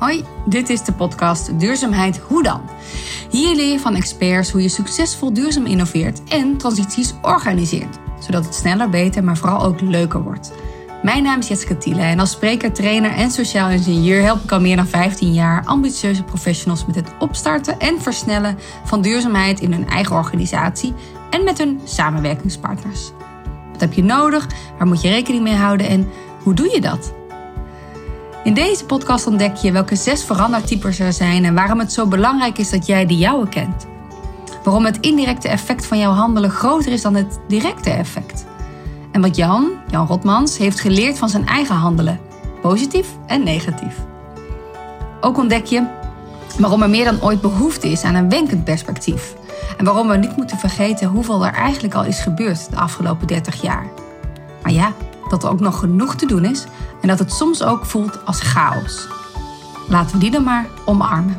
Hoi, dit is de podcast Duurzaamheid Hoe dan? Hier leer je van experts hoe je succesvol duurzaam innoveert en transities organiseert, zodat het sneller, beter, maar vooral ook leuker wordt. Mijn naam is Jetske Thiele en als spreker, trainer en sociaal ingenieur help ik al meer dan 15 jaar ambitieuze professionals met het opstarten en versnellen van duurzaamheid in hun eigen organisatie en met hun samenwerkingspartners. Wat heb je nodig? Waar moet je rekening mee houden en hoe doe je dat? In deze podcast ontdek je welke zes verandertypes er zijn en waarom het zo belangrijk is dat jij de jouwe kent. Waarom het indirecte effect van jouw handelen groter is dan het directe effect. En wat Jan, Jan Rotmans, heeft geleerd van zijn eigen handelen, positief en negatief. Ook ontdek je waarom er meer dan ooit behoefte is aan een wenkend perspectief. En waarom we niet moeten vergeten hoeveel er eigenlijk al is gebeurd de afgelopen 30 jaar. Maar ja, dat er ook nog genoeg te doen is en dat het soms ook voelt als chaos. Laten we die dan maar omarmen.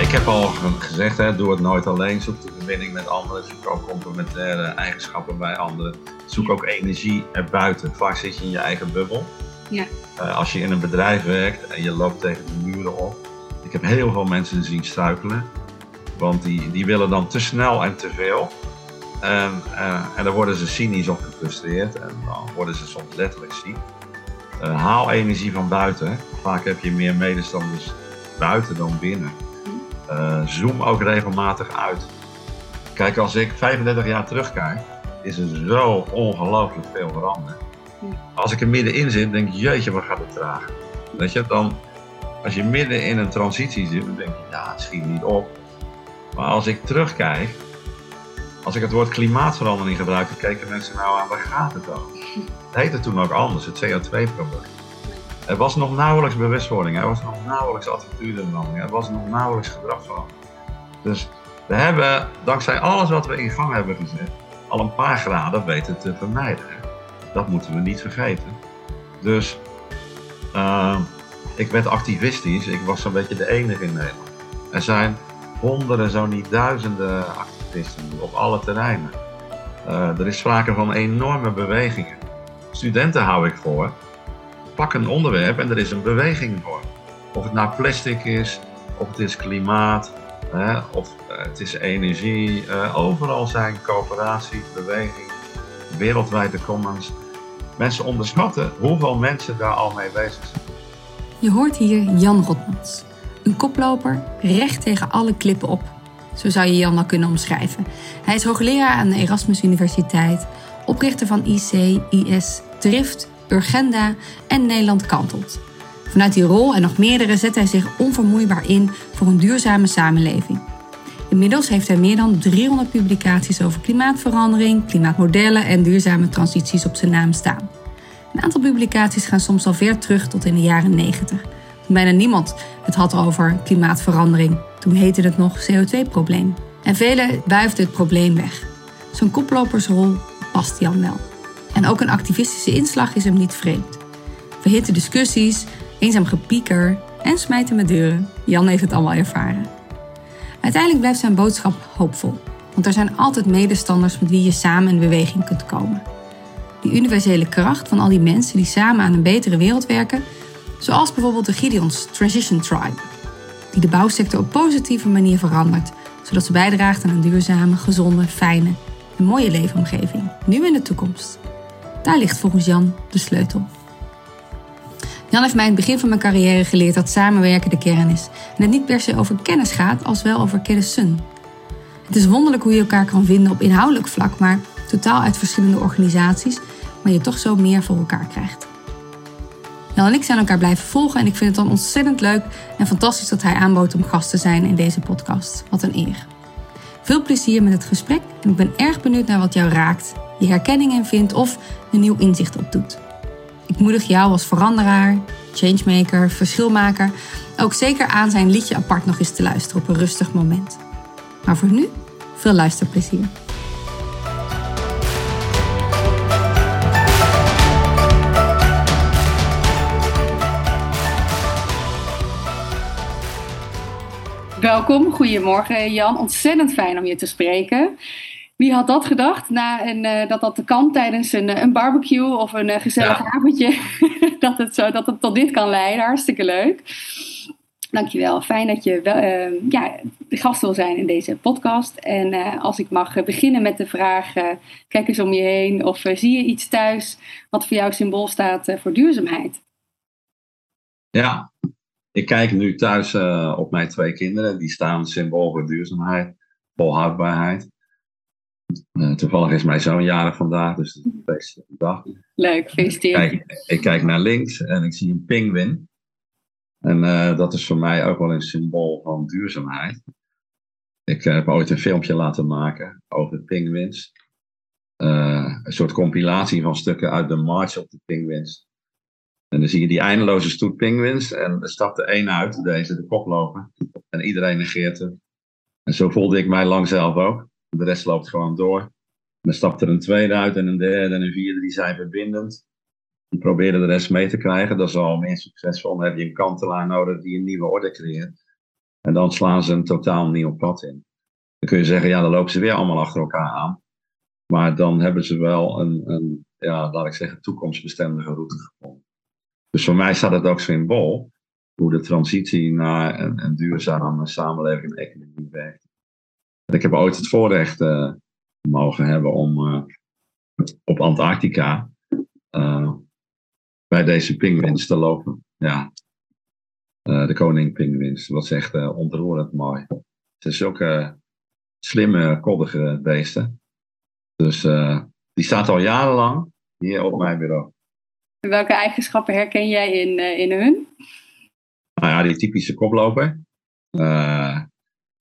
Ik heb al gezegd, hè, doe het nooit alleen. Zoek de verbinding met anderen. Zoek ook complementaire eigenschappen bij anderen. Zoek ook energie erbuiten. Vaak zit je in je eigen bubbel. Ja. Uh, als je in een bedrijf werkt en je loopt tegen de muren op. Ik heb heel veel mensen zien struikelen. Want die, die willen dan te snel en te veel. En, uh, en dan worden ze cynisch of gefrustreerd. En dan worden ze soms letterlijk ziek. Uh, haal energie van buiten. Vaak heb je meer medestanders buiten dan binnen. Uh, zoom ook regelmatig uit. Kijk, als ik 35 jaar terugkijk, is er zo ongelooflijk veel veranderd. Als ik er middenin zit, denk ik, jeetje, wat gaat het traag. Weet je, dan, als je midden in een transitie zit, dan denk je, ja, het schiet niet op. Maar als ik terugkijk, als ik het woord klimaatverandering gebruik, dan kijken mensen nou aan, waar gaat het over? Het heette toen ook anders, het CO2-probleem. Er was nog nauwelijks bewustwording, er was nog nauwelijks attitudeverandering, er was nog nauwelijks gedragsverandering. Dus we hebben, dankzij alles wat we in gang hebben gezet, al een paar graden weten te vermijden. Dat moeten we niet vergeten. Dus uh, ik werd activistisch, ik was zo'n beetje de enige in Nederland. Er zijn honderden, zo niet duizenden activisten op alle terreinen. Uh, er is sprake van enorme bewegingen. Studenten hou ik voor, pak een onderwerp en er is een beweging voor. Of het nou plastic is, of het is klimaat, hè, of uh, het is energie. Uh, overal zijn coöperatie, beweging, wereldwijde commons. Mensen onderschatten hoeveel mensen daar al mee bezig zijn. Je hoort hier Jan Rotmans. Een koploper recht tegen alle klippen op. Zo zou je Jan wel kunnen omschrijven. Hij is hoogleraar aan de Erasmus Universiteit, oprichter van IC, IS, Drift Urgenda en Nederland kantelt. Vanuit die rol en nog meerdere zet hij zich onvermoeibaar in voor een duurzame samenleving. Inmiddels heeft hij meer dan 300 publicaties over klimaatverandering, klimaatmodellen en duurzame transities op zijn naam staan. Een aantal publicaties gaan soms al ver terug tot in de jaren 90. Toen bijna niemand het had over klimaatverandering. Toen heette het nog CO2-probleem. En velen wuifden het probleem weg. Zo'n koplopersrol past Jan wel. En ook een activistische inslag is hem niet vreemd. Verhitte discussies, eenzaam gepieker en smijten met deuren. Jan heeft het allemaal ervaren. Uiteindelijk blijft zijn boodschap hoopvol. Want er zijn altijd medestanders met wie je samen in beweging kunt komen. Die universele kracht van al die mensen die samen aan een betere wereld werken, zoals bijvoorbeeld de Gideons Transition Tribe, die de bouwsector op positieve manier verandert, zodat ze bijdraagt aan een duurzame, gezonde, fijne en mooie leefomgeving, nu en in de toekomst. Daar ligt volgens Jan de sleutel. Jan heeft mij in het begin van mijn carrière geleerd dat samenwerken de kern is. En het niet per se over kennis gaat, als wel over kennissen. Het is wonderlijk hoe je elkaar kan vinden op inhoudelijk vlak, maar totaal uit verschillende organisaties, maar je toch zo meer voor elkaar krijgt. Jan en ik zijn elkaar blijven volgen en ik vind het dan ontzettend leuk en fantastisch dat hij aanbood om gast te zijn in deze podcast. Wat een eer. Veel plezier met het gesprek en ik ben erg benieuwd naar wat jou raakt, je herkenning in vindt of een nieuw inzicht opdoet. Ik moedig jou als veranderaar, changemaker, verschilmaker ook zeker aan zijn liedje apart nog eens te luisteren op een rustig moment. Maar voor nu, veel luisterplezier. Welkom, goedemorgen Jan. Ontzettend fijn om je te spreken. Wie had dat gedacht? Na een, dat dat kan tijdens een, een barbecue of een gezellig avondje. dat, het zo, dat het tot dit kan leiden. Hartstikke leuk. Dankjewel. Fijn dat je wel, uh, ja, de gast wil zijn in deze podcast. En als ik mag beginnen met de vraag: kijk eens om je heen of zie je iets thuis wat voor jou symbool staat voor duurzaamheid? Ja, ik kijk nu thuis op mijn twee kinderen. Die staan symbool voor duurzaamheid, volhoudbaarheid. toevallig is mijn zoon jarig vandaag, dus het is een feestelijke dag. Leuk, gefeliciteerd. Ik kijk, ik kijk naar links en ik zie een pinguïn. En uh, dat is voor mij ook wel een symbool van duurzaamheid. Ik heb ooit een filmpje laten maken over pinguïns. Een soort compilatie van stukken uit de March op de Penguins. En dan zie je die eindeloze stoet pinguïns. En er stapt er één uit, deze, de koploper. En iedereen negeert hem. En zo voelde ik mij lang zelf ook. De rest loopt gewoon door. En dan stapt er een tweede uit en een derde en een vierde. Die zijn verbindend. Die proberen de rest mee te krijgen. Dat is al meer succesvol. Dan heb je een kantelaar nodig die een nieuwe orde creëert. En dan slaan ze een totaal nieuw pad in. Dan kun je zeggen, ja, dan lopen ze weer allemaal achter elkaar aan. Maar dan hebben ze wel een, een ja, laat ik zeggen, toekomstbestendige route gevonden. Dus voor mij staat het ook symbool hoe de transitie naar een, een duurzame samenleving en economie werkt. Ik heb ooit het voorrecht uh, mogen hebben om uh, op Antarctica uh, bij deze pinguïns te lopen. Ja. De koning pinguïns. Dat was echt ontroerend mooi. Het zijn zulke slimme, koddige beesten. Dus die staat al jarenlang hier op mijn bureau. Welke eigenschappen herken jij in, in hun? Nou ja, die typische koploper.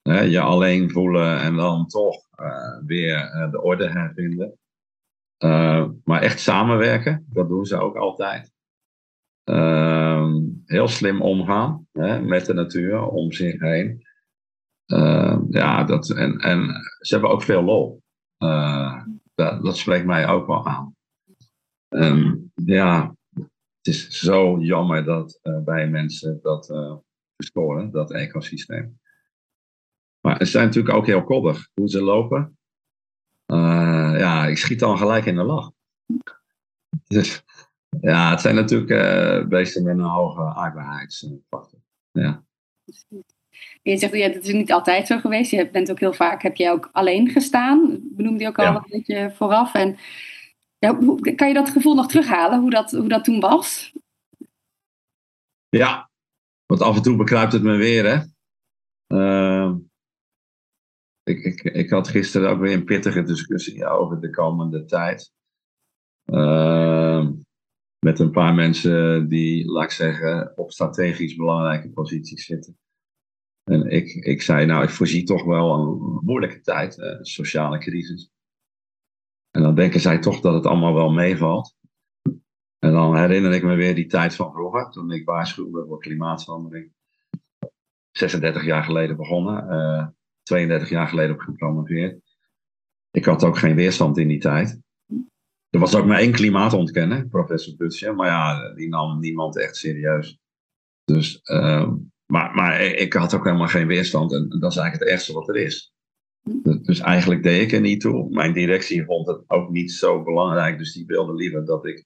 Hè, je alleen voelen en dan toch weer de orde hervinden. maar echt samenwerken, dat doen ze ook altijd. Uh, heel slim omgaan hè, met de natuur om zich heen. Uh, ja, dat, en, en ze hebben ook veel lol. Uh, dat, dat spreekt mij ook wel aan. Um, ja, het is zo jammer dat uh, bij mensen dat verstoren, dat ecosysteem. Maar ze zijn natuurlijk ook heel koddig. Hoe ze lopen, ja, ik schiet dan gelijk in de lach. Dus ja, het zijn natuurlijk uh, beesten met een hoge aardbaarheidsfactor. Ja. Je zegt, ja, dat is niet altijd zo geweest. Je bent ook heel vaak, heb je ook alleen gestaan. Benoemde je ook al ja. een beetje vooraf. En ja, kan je dat gevoel nog terughalen, hoe dat, hoe dat toen was? Ja, want af en toe bekruipt het me weer, hè. Uh, ik, ik, ik had gisteren ook weer een pittige discussie over de komende tijd. Uh, met een paar mensen die, laat ik zeggen, op strategisch belangrijke posities zitten. En ik, ik zei, nou, ik voorzie toch wel een moeilijke tijd, een sociale crisis. En dan denken zij toch dat het allemaal wel meevalt. En dan herinner ik me weer die tijd van vroeger, toen ik waarschuwde voor klimaatverandering. 36 jaar geleden begonnen, uh, 32 jaar geleden op gepromoveerd. Ik had ook geen weerstand in die tijd. Er was ook maar één klimaatontkenner, professor Butsje, maar ja, die nam niemand echt serieus. Dus, uh, maar, maar ik had ook helemaal geen weerstand en dat is eigenlijk het ergste wat er is. Dus eigenlijk deed ik er niet toe. Mijn directie vond het ook niet zo belangrijk, dus die wilde liever dat ik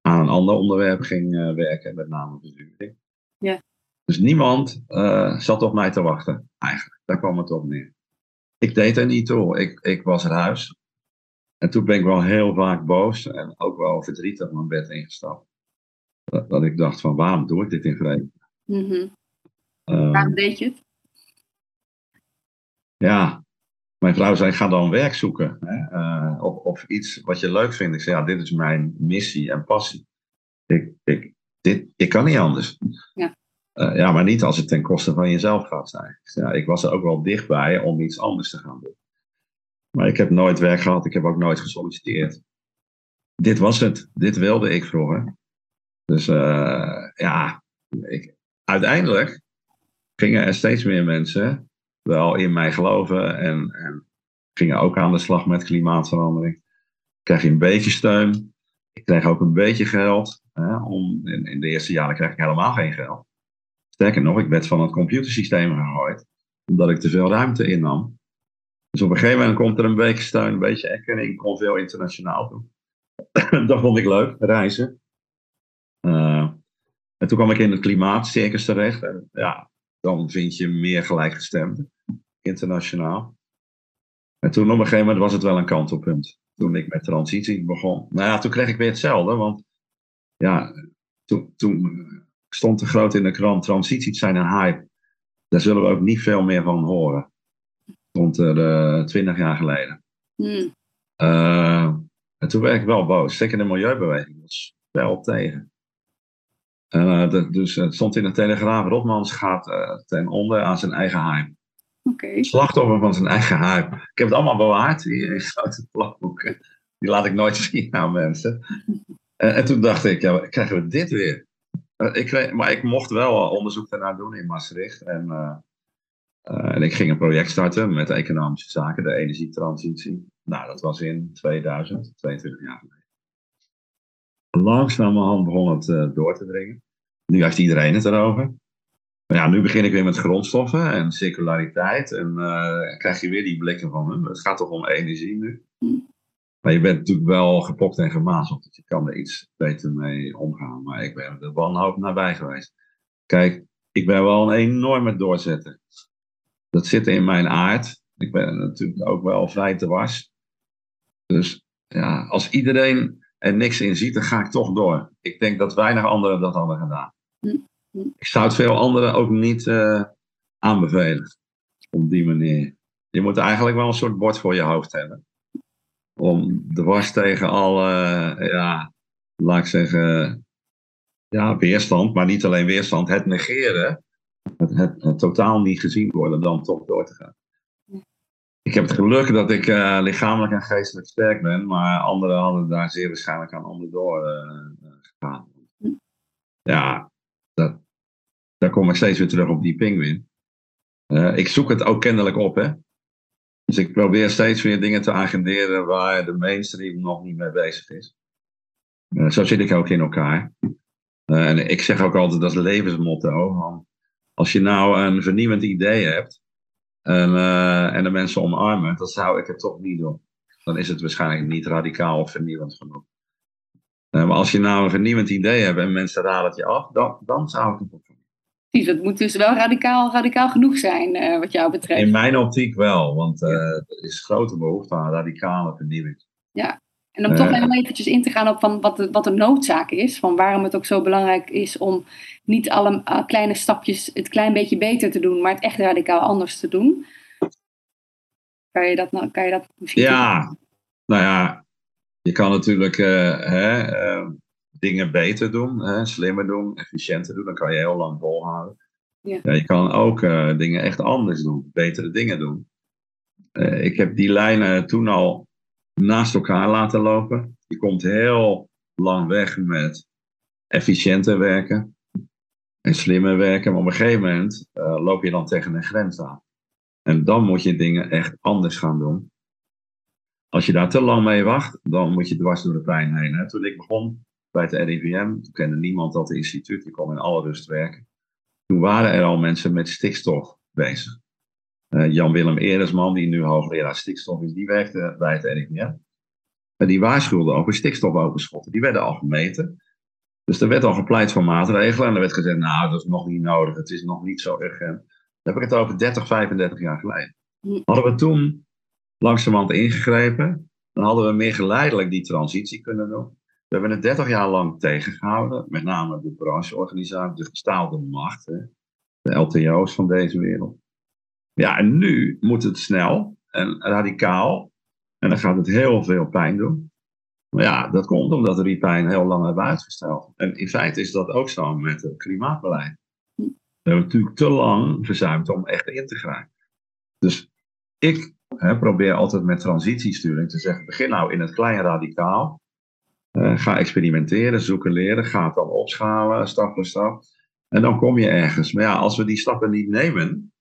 aan een ander onderwerp ging uh, werken, met name verzuring. Ja. Dus niemand uh, zat op mij te wachten, eigenlijk. Daar kwam het op neer. Ik deed er niet toe. Ik, ik was er huis. En toen ben ik wel heel vaak boos en ook wel verdrietig mijn bed ingestapt. Dat, dat ik dacht van waarom doe ik dit in vrede? Mm -hmm. uh, waarom deed je het? Ja, mijn vrouw zei ga dan werk zoeken. Hè? Uh, of, of iets wat je leuk vindt. Ik zei ja, dit is mijn missie en passie. Ik, ik, dit, ik kan niet anders. Ja. Uh, ja, maar niet als het ten koste van jezelf gaat zijn. Ja, ik was er ook wel dichtbij om iets anders te gaan doen. Maar ik heb nooit werk gehad, ik heb ook nooit gesolliciteerd. Dit was het, dit wilde ik vroeger. Dus uh, ja, ik, uiteindelijk gingen er steeds meer mensen wel in mij geloven en, en gingen ook aan de slag met klimaatverandering. Ik kreeg een beetje steun. Ik kreeg ook een beetje geld. Hè, om, in, in, de eerste jaren kreeg ik helemaal geen geld. Sterker nog, ik werd van het computersysteem gegooid, omdat ik te veel ruimte innam. Dus op een gegeven moment komt er een beetje steun, een beetje erkenning. Ik kon veel internationaal doen. dat vond ik leuk, reizen. Uh, en toen kwam ik in het klimaatcircus terecht. En ja, dan vind je meer gelijkgestemden, internationaal. En toen op een gegeven moment was het wel een kantelpunt. Toen ik met transitie begon. Nou ja, toen kreeg ik weer hetzelfde. Want ja, toen, toen stond er groot in de krant: transities zijn een hype. Daar zullen we ook niet veel meer van horen. Stond er uh, twintig jaar geleden. Hmm. Uh, en toen werd ik wel boos. Zeker de milieubeweging was wel tegen. Uh, dus het stond in de Telegraaf: Rotmans gaat uh, ten onder aan zijn eigen hype. Okay. Slachtoffer van zijn eigen hype. Ik heb het allemaal bewaard hier in grote plakboeken. Die laat ik nooit zien aan mensen. En, en toen dacht ik: ja, krijgen we dit weer? Ik kreeg, maar ik mocht wel onderzoek daarna doen in Maastricht. En, en ik ging een project starten met economische zaken, de energietransitie. Nou, dat was in 2000, 22 jaar geleden langzamerhand begon het uh, door te dringen. Nu heeft iedereen het erover. Maar ja, nu begin ik weer met grondstoffen en circulariteit. En uh, krijg je weer die blikken van, hem. het gaat toch om energie nu? Maar je bent natuurlijk wel gepokt en gemazeld. Dus je kan er iets beter mee omgaan. Maar ik ben er wanhoop nabij geweest. Kijk, ik ben wel een enorme doorzetter. Dat zit in mijn aard. Ik ben natuurlijk ook wel vrij te was. Dus ja, als iedereen en niks in ziet, dan ga ik toch door. Ik denk dat weinig anderen dat hadden gedaan. Hm, hm. Ik zou het veel anderen ook niet uh, aanbevelen. Op die manier. Je moet eigenlijk wel een soort bord voor je hoofd hebben. Om dwars tegen alle, ja, laat ik zeggen, ja, weerstand, maar niet alleen weerstand, het negeren, het, het, het totaal niet gezien worden, dan toch door te gaan ik heb het geluk dat ik uh, lichamelijk en geestelijk sterk ben, maar anderen hadden daar zeer waarschijnlijk aan onderdoor uh, gegaan. Ja, dat, daar kom ik steeds weer terug op die pinguïn. Uh, ik zoek het ook kennelijk op, hè. Dus ik probeer steeds weer dingen te agenderen waar de mainstream nog niet mee bezig is. zo zit ik ook in elkaar. en ik zeg ook altijd, dat is levensmotto. als je nou een vernieuwend idee hebt, en, uh, en de mensen omarmen, dat zou ik het toch niet doen. Dan is het waarschijnlijk niet radicaal of vernieuwend genoeg. Uh, maar als je nou een vernieuwend idee hebt en mensen raden het je af, dan, dan zou ik het doen. Precies, het moet dus wel radicaal, radicaal genoeg zijn uh, wat jou betreft. In mijn optiek wel, want er is grote behoefte aan radicale vernieuwing. Ja, en om toch nog eventjes in te gaan op van wat, de, wat de noodzaak is, van waarom het ook zo belangrijk is om niet alle uh, kleine stapjes het klein beetje beter te doen, maar het echt radicaal anders te doen. Kan je dat, nou, kan je dat misschien Ja, doen? nou ja, je kan natuurlijk uh, hè, uh, dingen beter doen, hè, slimmer doen, efficiënter doen, dan kan je heel lang volhouden. Ja. ja je kan ook dingen echt anders doen, betere dingen doen. ik heb die lijnen toen al naast elkaar laten lopen. Je komt heel lang weg met efficiënter werken en slimmer werken. Maar op een gegeven moment uh, loop je dan tegen een grens aan. En dan moet je dingen echt anders gaan doen. Als je daar te lang mee wacht, dan moet je dwars door de pijn heen. Hè? Toen ik begon bij het RIVM, toen kende niemand dat instituut, je kon in alle rust werken. Toen waren er al mensen met stikstof bezig. Uh, Jan-Willem Eresman, die nu hoogleraar stikstof is, die werkte bij het RIVM. En die waarschuwde over stikstofoverschotten. Die werden al gemeten. Dus er werd al gepleit voor maatregelen. En er werd gezegd, nou, dat is nog niet nodig. Het is nog niet zo urgent. Dan heb ik het over 30, 35 jaar geleden. Hadden we toen langzamerhand ingegrepen, dan hadden we meer geleidelijk die transitie kunnen doen. We hebben het 30 jaar lang tegengehouden, met name de brancheorganisatie, de gestaalde macht, hè, de LTO's van deze wereld. Ja, en nu moet het snel en radicaal. En dan gaat het heel veel pijn doen. Maar ja, dat komt omdat die pijn heel lang hebben uitgesteld. En in feite is dat ook zo met het klimaatbeleid. We hebben natuurlijk te lang verzuimd om echt in te grijpen. Dus ik hè, probeer altijd met transitiesturing te zeggen: begin nou in het klein radicaal. Uh, ga experimenteren, zoeken, leren. Ga het dan opschalen, stap voor stap. En dan kom je ergens. Maar ja, als we die stappen niet nemen,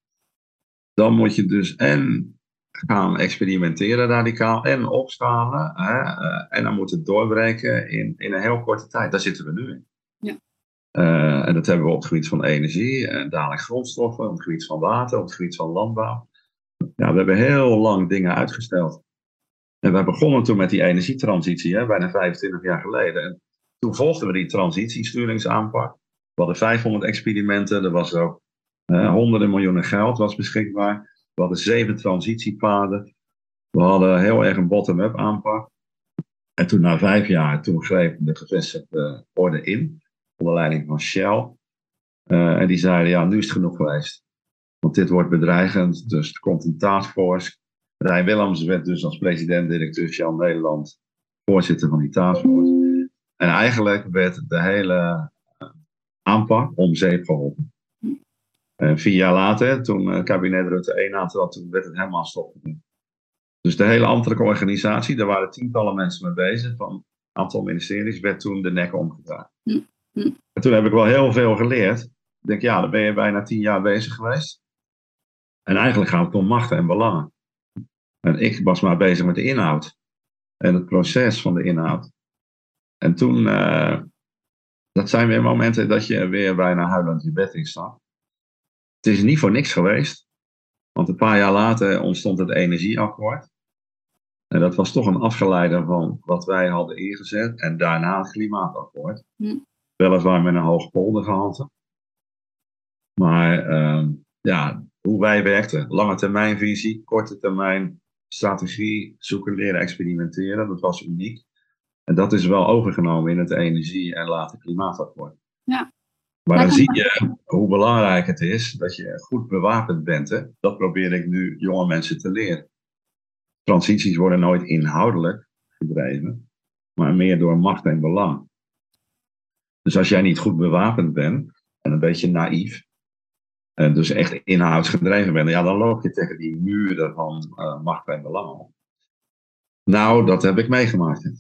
dan moet je dus en gaan experimenteren radicaal en opschalen. Hè, uh, en dan moet het doorbreken in, in een heel korte tijd. Daar zitten we nu in. Ja. Uh, en dat hebben we op het gebied van energie, en dadelijk grondstoffen, op het gebied van water, op het gebied van landbouw. Ja, we hebben heel lang dingen uitgesteld. En we begonnen toen met die energietransitie, hè, bijna 25 jaar geleden. En toen volgden we die transitiesturingsaanpak. We hadden 500 experimenten, er was ook honderden miljoenen geld was beschikbaar. We hadden zeven transitiepaden. We hadden heel erg een bottom-up aanpak. En toen na vijf jaar, toen greep de gevestigde orde in, onder leiding van Shell. Uh, en die zeiden, ja, nu is het genoeg geweest. Want dit wordt bedreigend, dus er komt een taskforce. Rijn Willems werd dus als president-directeur Shell Nederland voorzitter van die taskforce. En eigenlijk werd de hele eh, aanpak om zeep geholpen. En vier jaar later, toen het kabinet Rutte 1 aantrad, toen werd het helemaal stopgezet. Dus de hele ambtelijke organisatie, daar waren tientallen mensen mee bezig, van een aantal ministeries, werd toen de nek omgedraaid. Hm, hm. En toen heb ik wel heel veel geleerd. Ik denk, ja, dan ben je bijna tien jaar bezig geweest. En eigenlijk gaat het om machten en belangen. En ik was maar bezig met de inhoud. En het proces van de inhoud. En toen, uh, dat zijn weer momenten dat je weer bijna huilend je bed in staat. Het is niet voor niks geweest. Want een paar jaar later ontstond het energieakkoord. En dat was toch een afgeleide van wat wij hadden ingezet. En daarna het klimaatakkoord. Hm. Weliswaar met een hoog poldergehalte. Maar uh, ja, hoe wij werkten. Lange termijn visie, korte termijn strategie, zoeken, leren, experimenteren. Dat was uniek. En dat is wel overgenomen in het energie- en later klimaatakkoord. Ja. Maar dan zie je hoe belangrijk het is dat je goed bewapend bent. Hè? Dat probeer ik nu jonge mensen te leren. Transities worden nooit inhoudelijk gedreven, maar meer door macht en belang. Dus als jij niet goed bewapend bent en een beetje naïef, en dus echt inhoudsgedreven bent, ja, dan loop je tegen die muren van uh, macht en belang. Nou, dat heb ik meegemaakt.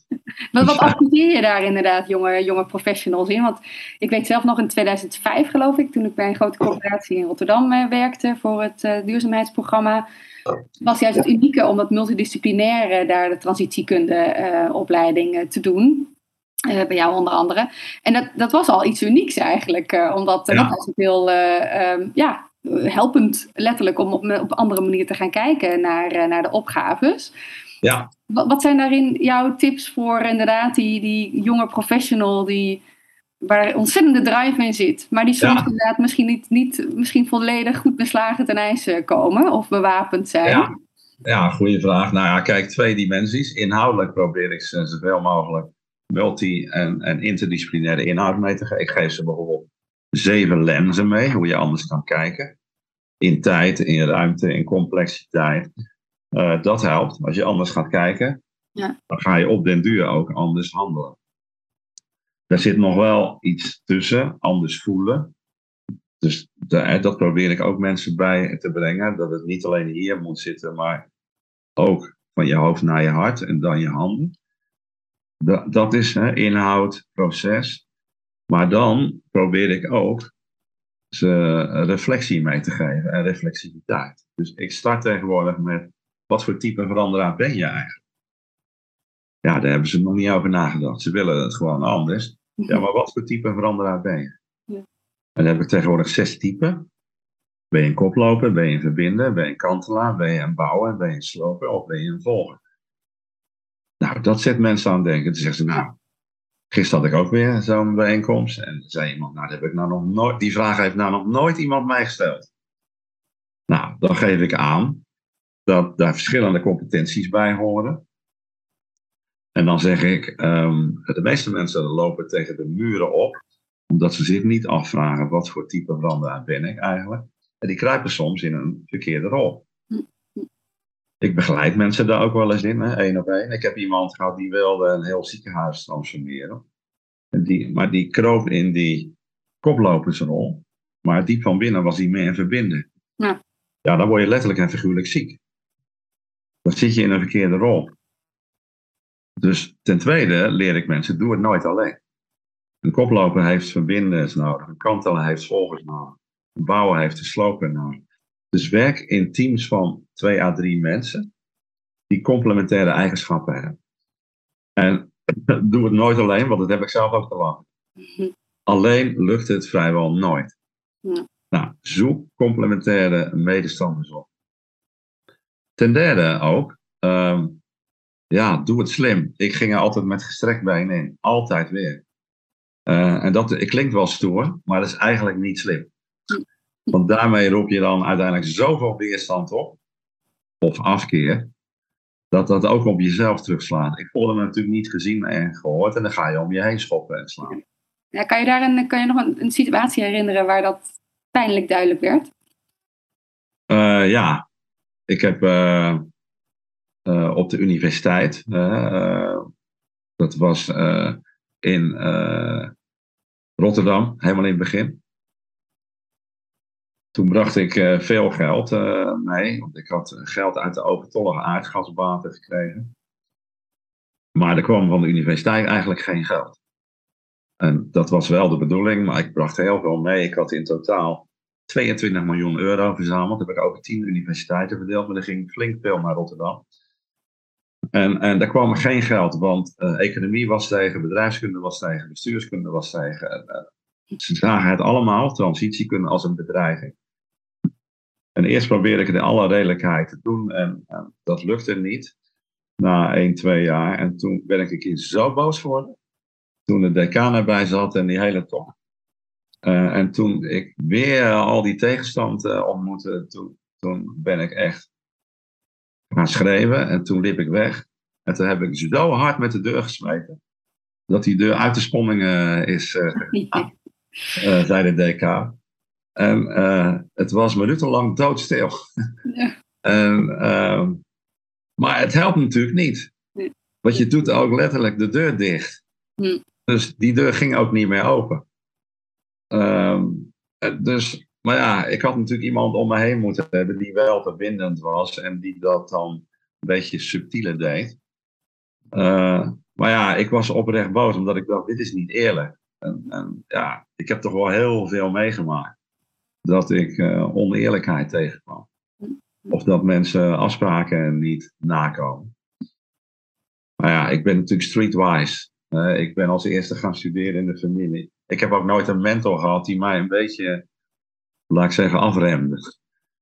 Maar wat adviseer je daar inderdaad jonge, jonge professionals in? Want ik weet zelf nog in 2005 geloof ik, toen ik bij een grote corporatie in Rotterdam uh, werkte voor het uh, duurzaamheidsprogramma. Was juist het unieke om dat multidisciplinaire daar de transitiekundeopleiding uh, te doen. bij jou onder andere. En dat, dat was al iets unieks eigenlijk. omdat ja. dat was heel um, ja, helpend letterlijk om op, op andere manier te gaan kijken naar, naar de opgaves. Ja. Wat, wat zijn daarin jouw tips voor inderdaad die, die jonge professional die, waar ontzettende drive in zit, maar die soms inderdaad misschien niet, niet misschien volledig goed beslagen ten ijs komen of bewapend zijn? Ja, ja goede vraag. Nou ja, kijk, twee dimensies. Inhoudelijk probeer ik ze zoveel mogelijk multi- en, en interdisciplinaire inhoud mee te geven. Ik geef ze bijvoorbeeld zeven lenzen mee, hoe je anders kan kijken. In tijd, in ruimte, in complexiteit. Uh, dat helpt. Als je anders gaat kijken, ja. dan ga je op den duur ook anders handelen. Daar zit nog wel iets tussen, anders voelen. Dus de, dat probeer ik ook mensen bij te brengen. Dat het niet alleen hier moet zitten, maar ook van je hoofd naar je hart en dan je handen. Dat, dat is hè, inhoud, proces. Maar dan probeer ik ook ze reflectie mee te geven en reflexiviteit. Dus ik start tegenwoordig met wat voor type veranderaar ben je eigenlijk? Ja, daar hebben ze nog niet over nagedacht. Ze willen het gewoon anders. Ja, maar wat voor type veranderaar ben je? Ja. En dan heb ik tegenwoordig zes typen. Ben je een koploper, ben je een verbinder, ben je een kantelaar, ben je een bouwer, ben je een sloper of ben je een volger? Nou, dat zet mensen aan het denken. Dan zeggen ze, nou, gisteren had ik ook weer zo'n bijeenkomst. En zei iemand, nou, dat heb ik nou nog nooit, die vraag heeft nou nog nooit iemand mij gesteld. Nou, dan geef ik aan dat daar verschillende competenties bij horen. En dan zeg ik, um, de meeste mensen lopen tegen de muren op, omdat ze zich niet afvragen wat voor type veranderaar ben ik eigenlijk. En die kruipen soms in een verkeerde rol. Ik begeleid mensen daar ook wel eens in, één op één. Ik heb iemand gehad die wilde een heel ziekenhuis transformeren. En die, maar die kroop in die koplopersrol. Maar diep van binnen was hij meer. Ja. ja, dan word je letterlijk en figuurlijk ziek dan zit je in een verkeerde rol. Dus ten tweede leer ik mensen, doe het nooit alleen. Een koploper heeft verbinders nodig, een kantelaar heeft volgers nodig, een bouwer heeft een sloper nodig. Dus werk in teams van twee à drie mensen die complementaire eigenschappen hebben. En doe het nooit alleen, want dat heb ik zelf ook te lang. Mhm. Alleen lukt het vrijwel nooit. Ja. Nou, zoek complementaire medestanders op. ten derde ook, ehm, ja, doe het slim. Ik ging er altijd met gestrekt been in. Altijd weer. Uh, en dat ik klinkt wel stoer, maar dat is eigenlijk niet slim. Want daarmee roep je dan uiteindelijk zoveel weerstand op, of afkeer, dat dat ook op jezelf terugslaat. Ik voelde me natuurlijk niet gezien en gehoord en dan ga je om je heen schoppen en slaan. Ja, kan je daar een, kan je nog een, een situatie herinneren waar dat pijnlijk duidelijk werd? Uh, ja, ik heb uh, uh, op de universiteit, dat was in Rotterdam, helemaal in het begin. Toen bracht ik veel geld mee, want ik had geld uit de overtollige aardgasbaten gekregen. Maar er kwam van de universiteit eigenlijk geen geld. En dat was wel de bedoeling, maar ik bracht heel veel mee. Ik had in totaal 22 miljoen euro verzameld. Dat heb ik over 10 universiteiten verdeeld, maar er ging flink veel naar Rotterdam. En, en daar kwam geen geld, want uh, economie was tegen, bedrijfskunde was tegen, bestuurskunde was tegen. En, ze zagen het allemaal, transitiekunde, als een bedreiging. En eerst probeerde ik het in alle redelijkheid te doen en, en dat lukte niet na 1, 2 jaar. En toen ben ik keer zo boos geworden. Toen de decaan erbij zat en die hele top. Uh, en toen ik weer al die tegenstand uh, ontmoette, toen, toen ben ik echt gaan schrijven. En toen liep ik weg. En toen heb ik zo hard met de deur gesmeten. Dat die deur uit de sponningen is, uh, zei de DK. En het was minutenlang doodstil. Ja. en, ehm, maar het helpt natuurlijk niet. Want je doet ook letterlijk de deur dicht. Hm. Dus die deur ging ook niet meer open. Um, dus, maar ja, ik had natuurlijk iemand om me heen moeten hebben die wel verbindend was en die dat dan een beetje subtieler deed. Uh, maar ja, ik was oprecht boos omdat ik dacht, dit is niet eerlijk. En, en ja, ik heb toch wel heel veel meegemaakt dat ik uh, oneerlijkheid tegenkwam. Of dat mensen afspraken niet nakomen. Maar ja, ik ben natuurlijk streetwise. Uh, ik ben als eerste gaan studeren in de familie. Ik heb ook nooit een mentor gehad die mij een beetje, laat ik zeggen, afremde.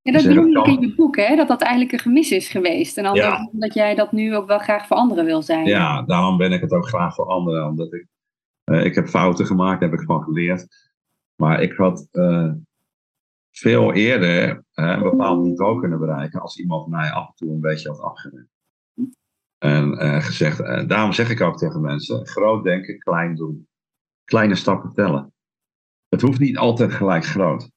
Ja, dat dus noem je ook in je boek, hè? dat dat eigenlijk een gemis is geweest. En ja. dat jij dat nu ook wel graag voor anderen wil zijn. Ja, daarom ben ik het ook graag voor anderen. Omdat ik, uh, ik heb fouten gemaakt, daar heb ik van geleerd. Maar ik had uh, veel eerder uh, een bepaald niveau kunnen bereiken als iemand mij af en toe een beetje had afgeremd. En gezegd, daarom zeg ik ook tegen mensen, groot denken, klein doen. Kleine stappen tellen. Het hoeft niet altijd gelijk groot.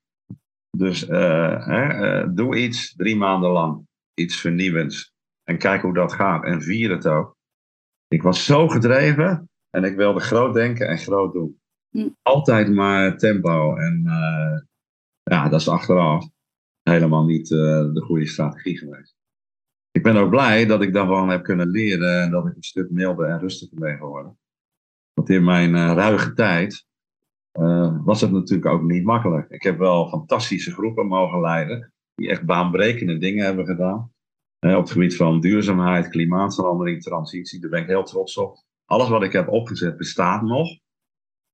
Dus uh, hè, doe iets drie maanden lang. Iets vernieuwends. En kijk hoe dat gaat. En vier het ook. Ik was zo gedreven. En ik wilde groot denken en groot doen. Hm. Altijd maar tempo. En ja, dat is achteraf helemaal niet de goede strategie geweest. Ik ben ook blij dat ik daarvan heb kunnen leren. En dat ik een stuk milder en rustiger ben geworden. Want in mijn ruige tijd uh, was het natuurlijk ook niet makkelijk. Ik heb wel fantastische groepen mogen leiden, die echt baanbrekende dingen hebben gedaan. Op het gebied van duurzaamheid, klimaatverandering, transitie, daar ben ik heel trots op. Alles wat ik heb opgezet bestaat nog.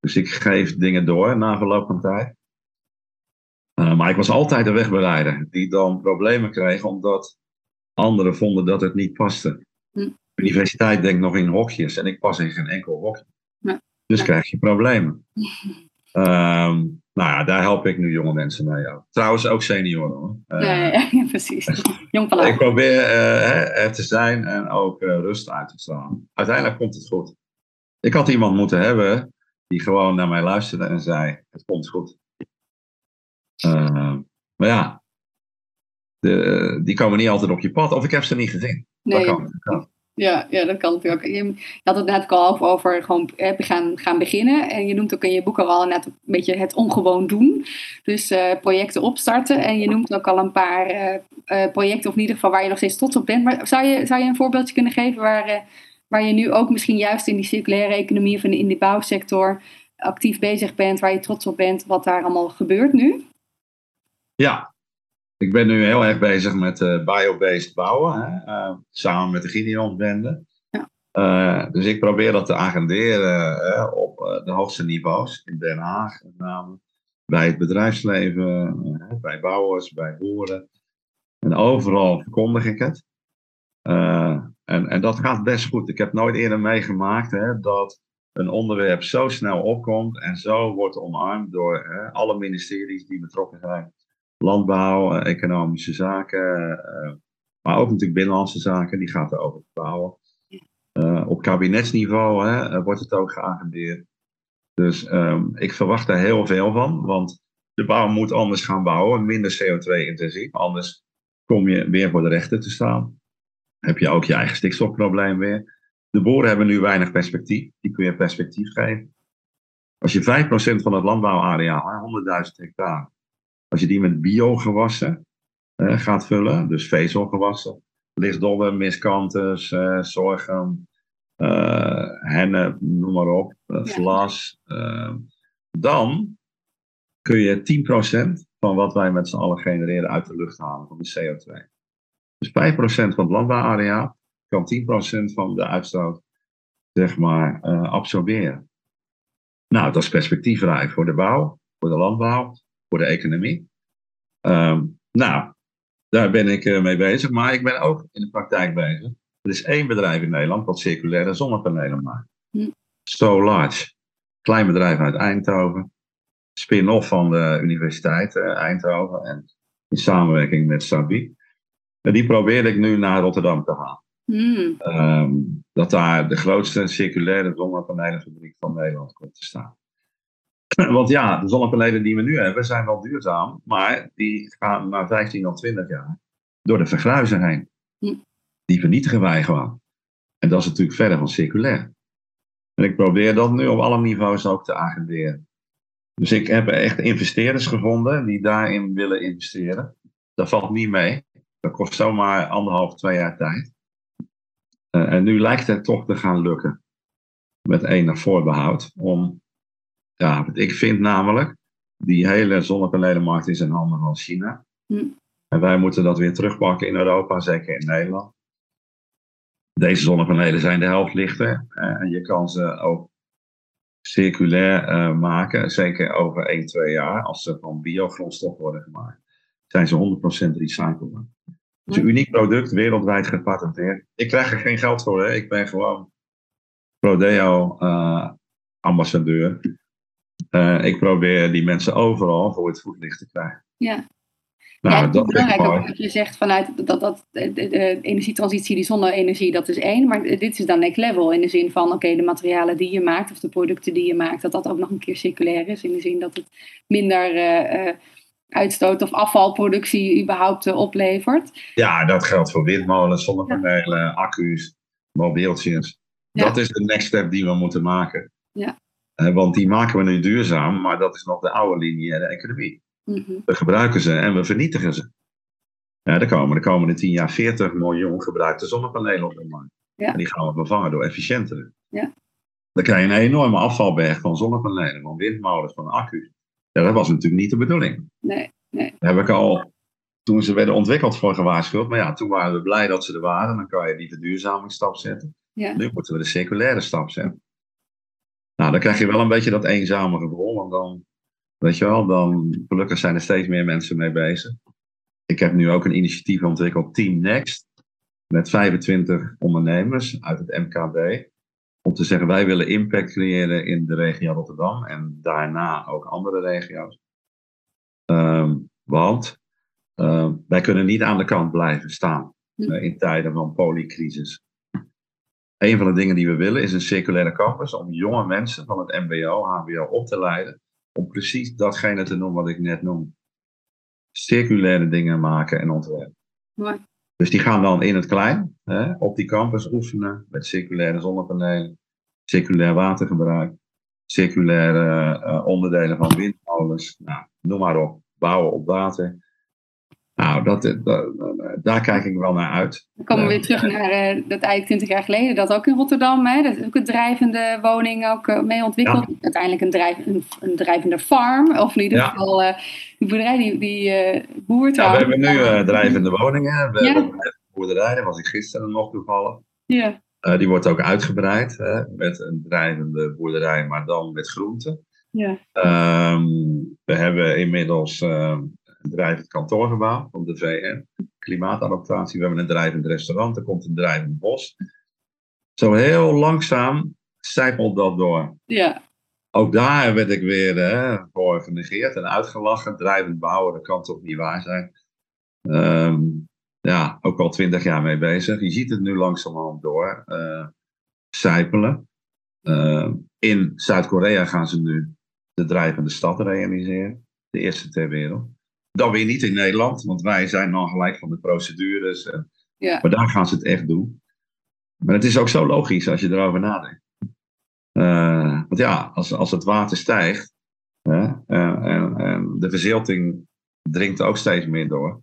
Dus ik geef dingen door na verloop van tijd. Uh, maar ik was altijd de wegbereider die dan problemen kreeg omdat anderen vonden dat het niet paste. Hm. De universiteit denkt nog in hokjes en ik pas in geen enkel hokje. Ja. Dus krijg je problemen. Um, nou ja, daar help ik nu jonge mensen mee. Ja. Trouwens ook senioren hoor. Uh, ja, ja, precies. Jong ik probeer uh, er te zijn en ook uh, rust uit te stralen. Uiteindelijk komt het goed. Ik had iemand moeten hebben die gewoon naar mij luisterde en zei: Het komt goed. Uh, maar ja, de, die komen niet altijd op je pad, of ik heb ze niet gezien. Nee. Dat kan. Ja, ja, dat kan natuurlijk ook. Je, had het net al over, over gewoon hè, gaan, gaan beginnen. En je noemt ook in je boek al net een beetje het ongewoon doen. Dus uh, projecten opstarten. En je noemt ook al een paar uh, uh, projecten, of in ieder geval waar je nog steeds trots op bent. Maar zou je, zou je een voorbeeldje kunnen geven waar, waar je nu ook misschien juist in die circulaire economie of in, in de bouwsector actief bezig bent, waar je trots op bent, wat daar allemaal gebeurt nu? Ja, ik ben nu heel erg bezig met uh, biobased bouwen, hè, uh, samen met de Gideon-bende. Ja. Uh, dus ik probeer dat te agenderen op de hoogste niveaus, in Den Haag met name, bij het bedrijfsleven, bij bouwers, bij boeren. En overal verkondig ik het. en, en dat gaat best goed. Ik heb nooit eerder meegemaakt hè, dat een onderwerp zo snel opkomt en zo wordt omarmd door hè, alle ministeries die betrokken zijn. Landbouw, economische zaken, maar ook natuurlijk binnenlandse zaken, die gaat erover bouwen. Op kabinetsniveau hè, wordt het ook geagendeerd. Dus um, ik verwacht daar heel veel van, want de bouw moet anders gaan bouwen, minder CO2-intensief. Anders kom je weer voor de rechten te staan. Heb je ook je eigen stikstofprobleem weer. De boeren hebben nu weinig perspectief, die kun je perspectief geven. Als je 5% van het landbouwareaal, 100.000 hectare, als je die met biogewassen uh, gaat vullen, dus vezelgewassen, lichtdollen, miskantes, uh, zorgen, uh, hennep, noem maar op, vlas. Uh, dan kun je 10% van wat wij met z'n allen genereren uit de lucht halen, van de CO2. Dus 5% van het landbouwarea kan 10% van de uitstoot, zeg maar, absorberen. Nou, dat is perspectiefrijk voor de bouw, voor de landbouw, voor de economie. Um, nou, daar ben ik mee bezig, maar ik ben ook in de praktijk bezig er is één bedrijf in Nederland dat circulaire zonnepanelen maakt. Hm. So Large. Klein bedrijf uit Eindhoven. Spin-off van de Universiteit uh, Eindhoven. En in samenwerking met Sabi. En die probeer ik nu naar Rotterdam te halen. Mm. Um, dat daar de grootste circulaire zonnepanelenfabriek van Nederland komt te staan. Want ja, de zonnepanelen die we nu hebben zijn wel duurzaam, maar die gaan na 15 of 20 jaar door de vergruizen heen. Mm die vernietigen wij gewoon. En dat is natuurlijk verder van circulair. En ik probeer dat nu op alle niveaus ook te agenderen. Dus ik heb echt investeerders gevonden die daarin willen investeren. Dat valt niet mee. Dat kost zomaar anderhalf, twee jaar tijd. Uh, en nu lijkt het toch te gaan lukken. Met enig voorbehoud. Om, ik vind namelijk, die hele zonnepanelenmarkt is in handen van China. Hm. En wij moeten dat weer terugpakken in Europa, zeker in Nederland. Deze zonnepanelen zijn de helft lichter. Eh, en je kan ze ook circulair uh, maken, zeker over 1, 2 jaar, als ze van biogrondstof worden gemaakt. Zijn ze 100% recyclebaar. Het is een uniek product, wereldwijd gepatenteerd. Ik krijg er geen geld voor, hè. ik ben gewoon Prodeo uh, ambassadeur. Uh, ik probeer die mensen overal voor het voetlicht te krijgen. Ja, nou, ja, het is belangrijk dat je zegt vanuit dat, dat de, de, energietransitie, die zonne-energie, dat is één. Maar dit is dan next level in de zin van, oké, de materialen die je maakt of de producten die je maakt, dat dat ook nog een keer circulair is. In de zin dat het minder uh, uitstoot of afvalproductie überhaupt uh, oplevert. Ja, dat geldt voor windmolens, zonnepanelen, accu's, mobieltjes. Dat is de next step die we moeten maken. Ja. Want die maken we nu duurzaam, maar dat is nog de oude lineaire economie. Mhm. We gebruiken ze en we vernietigen ze. Ja, er komen de komende 10 jaar 40 miljoen gebruikte zonnepanelen op de markt. En die gaan we vervangen door efficiëntere. Ja. Dan krijg je een enorme afvalberg van zonnepanelen, van windmolens, van accu's. Ja, dat was natuurlijk niet de bedoeling. Nee, nee. Daar heb ik al, toen ze werden ontwikkeld, voor gewaarschuwd. Maar ja, toen waren we blij dat ze er waren. Dan kan je die verduurzamingsstap zetten. Ja. Nu moeten we de circulaire stap zetten. Nou, dan krijg je wel een beetje dat eenzame gevoel. Want dan Weet je wel, dan gelukkig zijn er steeds meer mensen mee bezig. Ik heb nu ook een initiatief ontwikkeld, Team Next, met 25 ondernemers uit het MKB. Om te zeggen, wij willen impact creëren in de regio Rotterdam en daarna ook andere regio's. Um, want uh, wij kunnen niet aan de kant blijven staan uh, in tijden van polycrisis. Een van de dingen die we willen is een circulaire campus om jonge mensen van het MBO, HBO op te leiden om precies datgene te noemen wat ik net noem. Circulaire dingen maken en ontwerpen. Dus die gaan dan in het klein hè, op die campus oefenen met circulaire zonnepanelen, circulair watergebruik, circulaire uh, onderdelen van windmolens, nou, noem maar op, bouwen op water. Nou, dat, dat, daar kijk ik wel naar uit. Dan komen we weer terug naar uh, dat eigenlijk 20 jaar geleden, dat ook in Rotterdam, hè, dat is ook een drijvende woning ook uh, mee ontwikkeld. Uiteindelijk een, drijf, een, een, drijvende farm, of in ieder geval uh, die boerderij, die, die boer Ja, we hebben nu drijvende woningen, we hebben een boerderij, dat was ik gisteren nog toevallig. Ja. die wordt ook uitgebreid hè, met een drijvende boerderij, maar dan met groenten. Ja. Um, we hebben inmiddels een drijvend kantoorgebouw van de VN. Klimaatadaptatie. We hebben een drijvend restaurant. Er komt een drijvend bos. Zo heel langzaam zijpelt dat door. Ja. Ook daar werd ik weer hè, voor genegeerd en uitgelachen. Drijvend bouwen, dat kan toch niet waar zijn. Ehm, ja, ook al twintig jaar mee bezig. Je ziet het nu langzamerhand door uh, zijpelen. Ehm, in Zuid-Korea gaan ze nu de drijvende stad realiseren. De eerste ter wereld. Dan weer niet in Nederland, want wij zijn dan gelijk van de procedures. En, ja. Maar daar gaan ze het echt doen. Maar het is ook zo logisch als je erover nadenkt. Uh, want ja, als, als het water stijgt hè, en, en, en, de verzilting dringt ook steeds meer door,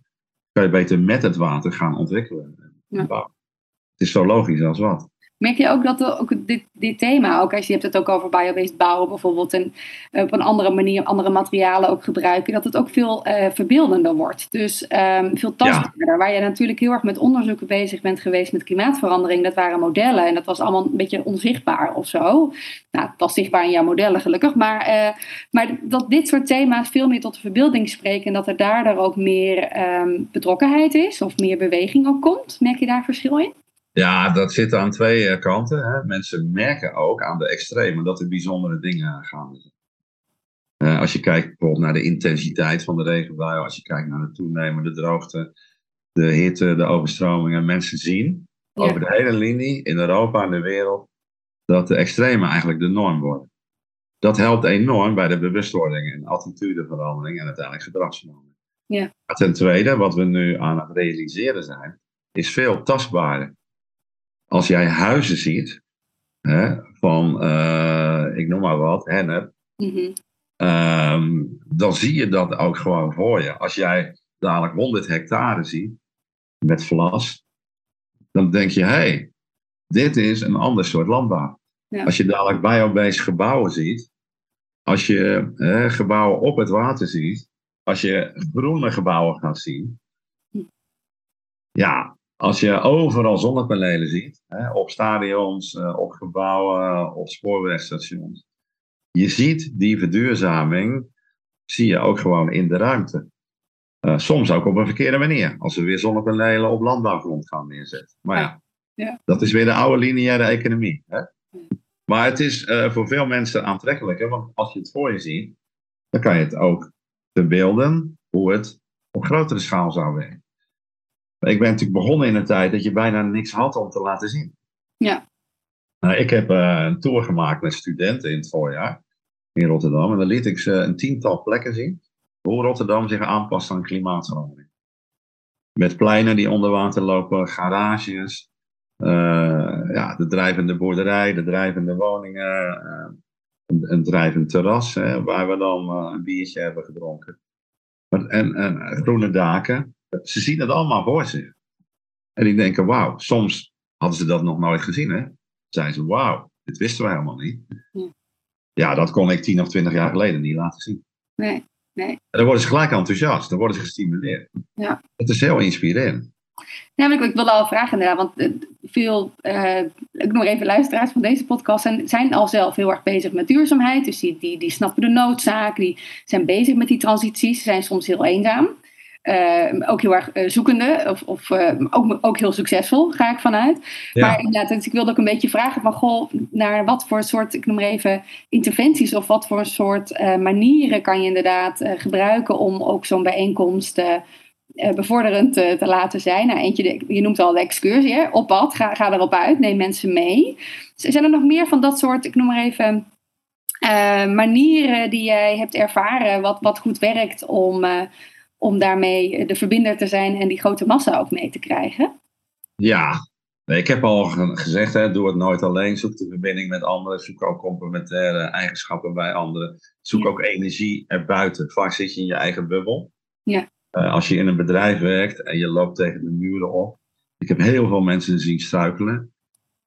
kan je beter met het water gaan ontwikkelen. Ja. Het is zo logisch als wat. Merk je ook dat ook dit, dit thema, ook als je hebt het ook over biobased bouwen bijvoorbeeld, en op een andere manier andere materialen ook gebruiken, dat het ook veel uh, verbeeldender wordt. Dus um, veel tastbaarder. Ja. Waar je natuurlijk heel erg met onderzoeken bezig bent geweest met klimaatverandering, dat waren modellen en dat was allemaal een beetje onzichtbaar of zo. Nou, het was zichtbaar in jouw modellen gelukkig, maar, uh, maar dat dit soort thema's veel meer tot de verbeelding spreken en dat er daardoor ook meer um, betrokkenheid is of meer beweging ook komt. Merk je daar verschil in? Ja, dat zit aan twee kanten. Hè. Mensen merken ook aan de extremen dat er bijzondere dingen gaan. Uh, als je kijkt bijvoorbeeld naar de intensiteit van de regenbuien, als je kijkt naar de toenemende droogte, de hitte, de overstromingen, mensen zien ja. over de hele linie in Europa en de wereld dat de extremen eigenlijk de norm worden. Dat helpt enorm bij de bewustwording en attitudeverandering en uiteindelijk gedragsverandering. Ja. Ten tweede, wat we nu aan het realiseren zijn, is veel tastbaarder als jij huizen ziet, hè, van, uh, ik noem maar wat, hennep, mm-hmm. um, dan zie je dat ook gewoon voor je. Als jij dadelijk 100 hectare ziet met vlas, dan denk je, hé, hey, dit is een ander soort landbouw. Ja. Als je dadelijk biobased gebouwen ziet, als je hè, gebouwen op het water ziet, als je groene gebouwen gaat zien, ja, als je overal zonnepanelen ziet, hè, op stadions, uh, op gebouwen, op spoorwegstations, je ziet die verduurzaming, zie je ook gewoon in de ruimte. Uh, soms ook op een verkeerde manier, als we weer zonnepanelen op landbouwgrond gaan neerzetten. Maar ja, ja. dat is weer de oude lineaire economie. Hè? Maar het is uh, voor veel mensen aantrekkelijker, want als je het voor je ziet, dan kan je het ook verbeelden hoe het op grotere schaal zou werken. Ik ben natuurlijk begonnen in een tijd dat je bijna niks had om te laten zien. Ja. Nou, ik heb uh, een tour gemaakt met studenten in het voorjaar in Rotterdam. En dan liet ik ze een tiental plekken zien hoe Rotterdam zich aanpast aan klimaatverandering. Met pleinen die onder water lopen, garages, uh, ja, de drijvende boerderij, de drijvende woningen, uh, een, een, drijvend terras hè, waar we dan een biertje hebben gedronken. En, en groene daken. Ze zien het allemaal voor zich. En die denken, wauw, soms hadden ze dat nog nooit gezien. Hè? Zeiden ze, wauw, dit wisten we helemaal niet. Ja. ja, dat kon ik tien of twintig jaar geleden niet laten zien. Nee, nee. En dan worden ze gelijk enthousiast, dan worden ze gestimuleerd. Ja. Het is heel inspirerend. Maar ik, wilde al vragen inderdaad, want veel, uh, ik nog even luisteraars van deze podcast zijn, zijn al zelf heel erg bezig met duurzaamheid. Dus die, die, die snappen de noodzaak, die zijn bezig met die transities, ze zijn soms heel eenzaam. Uh, ook heel erg uh, zoekende, of, of uh, ook, ook heel succesvol, ga ik vanuit. Ja. Maar inderdaad, dus ik wilde ook een beetje vragen van, goh, naar wat voor soort, ik noem maar even, interventies of wat voor soort manieren kan je inderdaad gebruiken om ook zo'n bijeenkomst bevorderend te, te laten zijn. Nou, eentje, je noemt al de excursie, hè? op pad, ga, ga erop uit, neem mensen mee. Zijn er nog meer van dat soort, ik noem maar even, manieren die jij hebt ervaren, wat, wat goed werkt om om daarmee de verbinder te zijn en die grote massa ook mee te krijgen? Ja, ik heb al gezegd, hè, doe het nooit alleen. Zoek de verbinding met anderen. Zoek ook complementaire eigenschappen bij anderen. Zoek Ja. ook energie erbuiten. Vaak zit je in je eigen bubbel. Ja. Eh, als je in een bedrijf werkt en je loopt tegen de muren op. Ik heb heel veel mensen zien struikelen.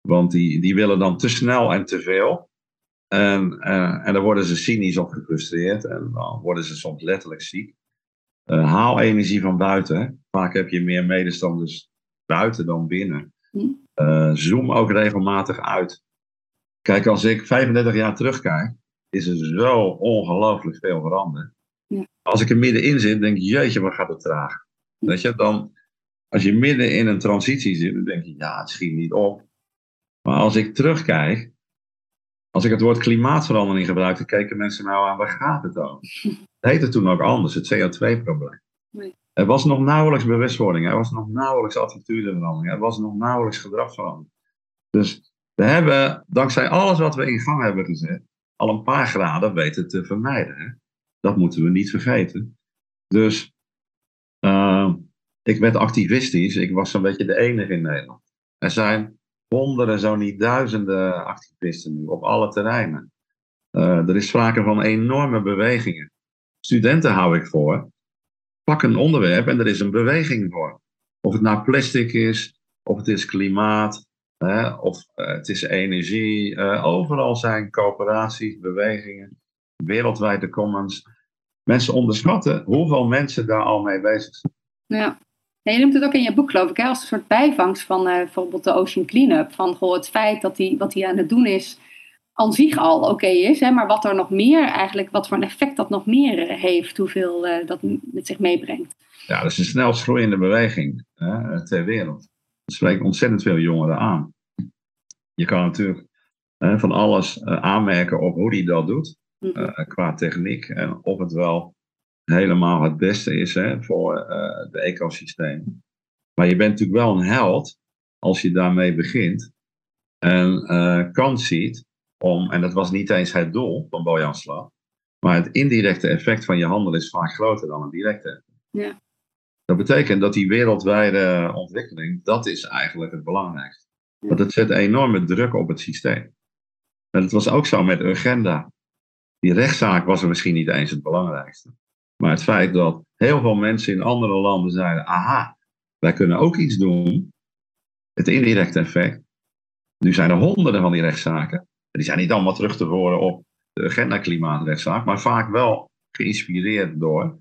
Want die, die willen dan te snel en te veel. En, eh, en dan worden ze cynisch of gefrustreerd. En dan worden ze soms letterlijk ziek. Eh, haal energie van buiten. hè. Vaak heb je meer medestanders buiten dan binnen. Hm. Eh, zoom ook regelmatig uit. Kijk, als ik 35 jaar terugkijk, is er zo ongelooflijk veel veranderd. Ja. Als ik er middenin zit, denk ik, jeetje, wat gaat het traag. Weet je, dan, als je midden in een transitie zit, dan denk je, ja, het schiet niet op. Maar als ik terugkijk, als ik het woord klimaatverandering gebruikte, keken mensen nou aan, waar gaat het over? Het heette toen ook anders, het CO2-probleem. Nee. Er was nog nauwelijks bewustwording, er was nog nauwelijks attitudeverandering, er was nog nauwelijks gedragsverandering. Dus we hebben, dankzij alles wat we in gang hebben gezet, al een paar graden weten te vermijden. Hè? Dat moeten we niet vergeten. Dus uh, ik werd activistisch, ik was zo'n beetje de enige in Nederland. Er zijn honderden, zo niet duizenden activisten nu op alle terreinen. Uh, er is sprake van enorme bewegingen. Studenten hou ik voor. Pak een onderwerp en er is een beweging voor. Of het nou plastic is, of het is klimaat, hè, of uh, het is energie. Uh, overal zijn coöperaties, bewegingen, wereldwijd de commons. Mensen onderschatten hoeveel mensen daar al mee bezig zijn. Ja. Ja, je noemt het ook in je boek, geloof ik, hè, als een soort bijvangst van uh, bijvoorbeeld de Ocean Cleanup. Van goh, het feit dat hij wat hij aan het doen is, aan zich al oké is. Hè, maar wat er nog meer eigenlijk, wat voor een effect dat nog meer heeft, hoeveel uh, dat met zich meebrengt. Ja, dat is een snelst groeiende beweging hè, ter wereld. Dat spreekt ontzettend veel jongeren aan. Je kan natuurlijk hè, van alles uh, aanmerken op hoe hij dat doet, mm -hmm. qua techniek. En of het wel helemaal het beste is hè, voor de ecosysteem. Maar je bent natuurlijk wel een held als je daarmee begint en kans ziet om, en dat was niet eens het doel van Bojanslag, maar het indirecte effect van je handel is vaak groter dan het directe effect. Ja. Dat betekent dat die wereldwijde ontwikkeling, dat is eigenlijk het belangrijkste. Want het zet enorme druk op het systeem. En het was ook zo met Urgenda. Die rechtszaak was er misschien niet eens het belangrijkste. Maar het feit dat heel veel mensen in andere landen zeiden: aha, wij kunnen ook iets doen. Het indirecte effect. Nu zijn er honderden van die rechtszaken. Die zijn niet allemaal terug te horen op de agenda-klimaatrechtszaak, maar vaak wel geïnspireerd door.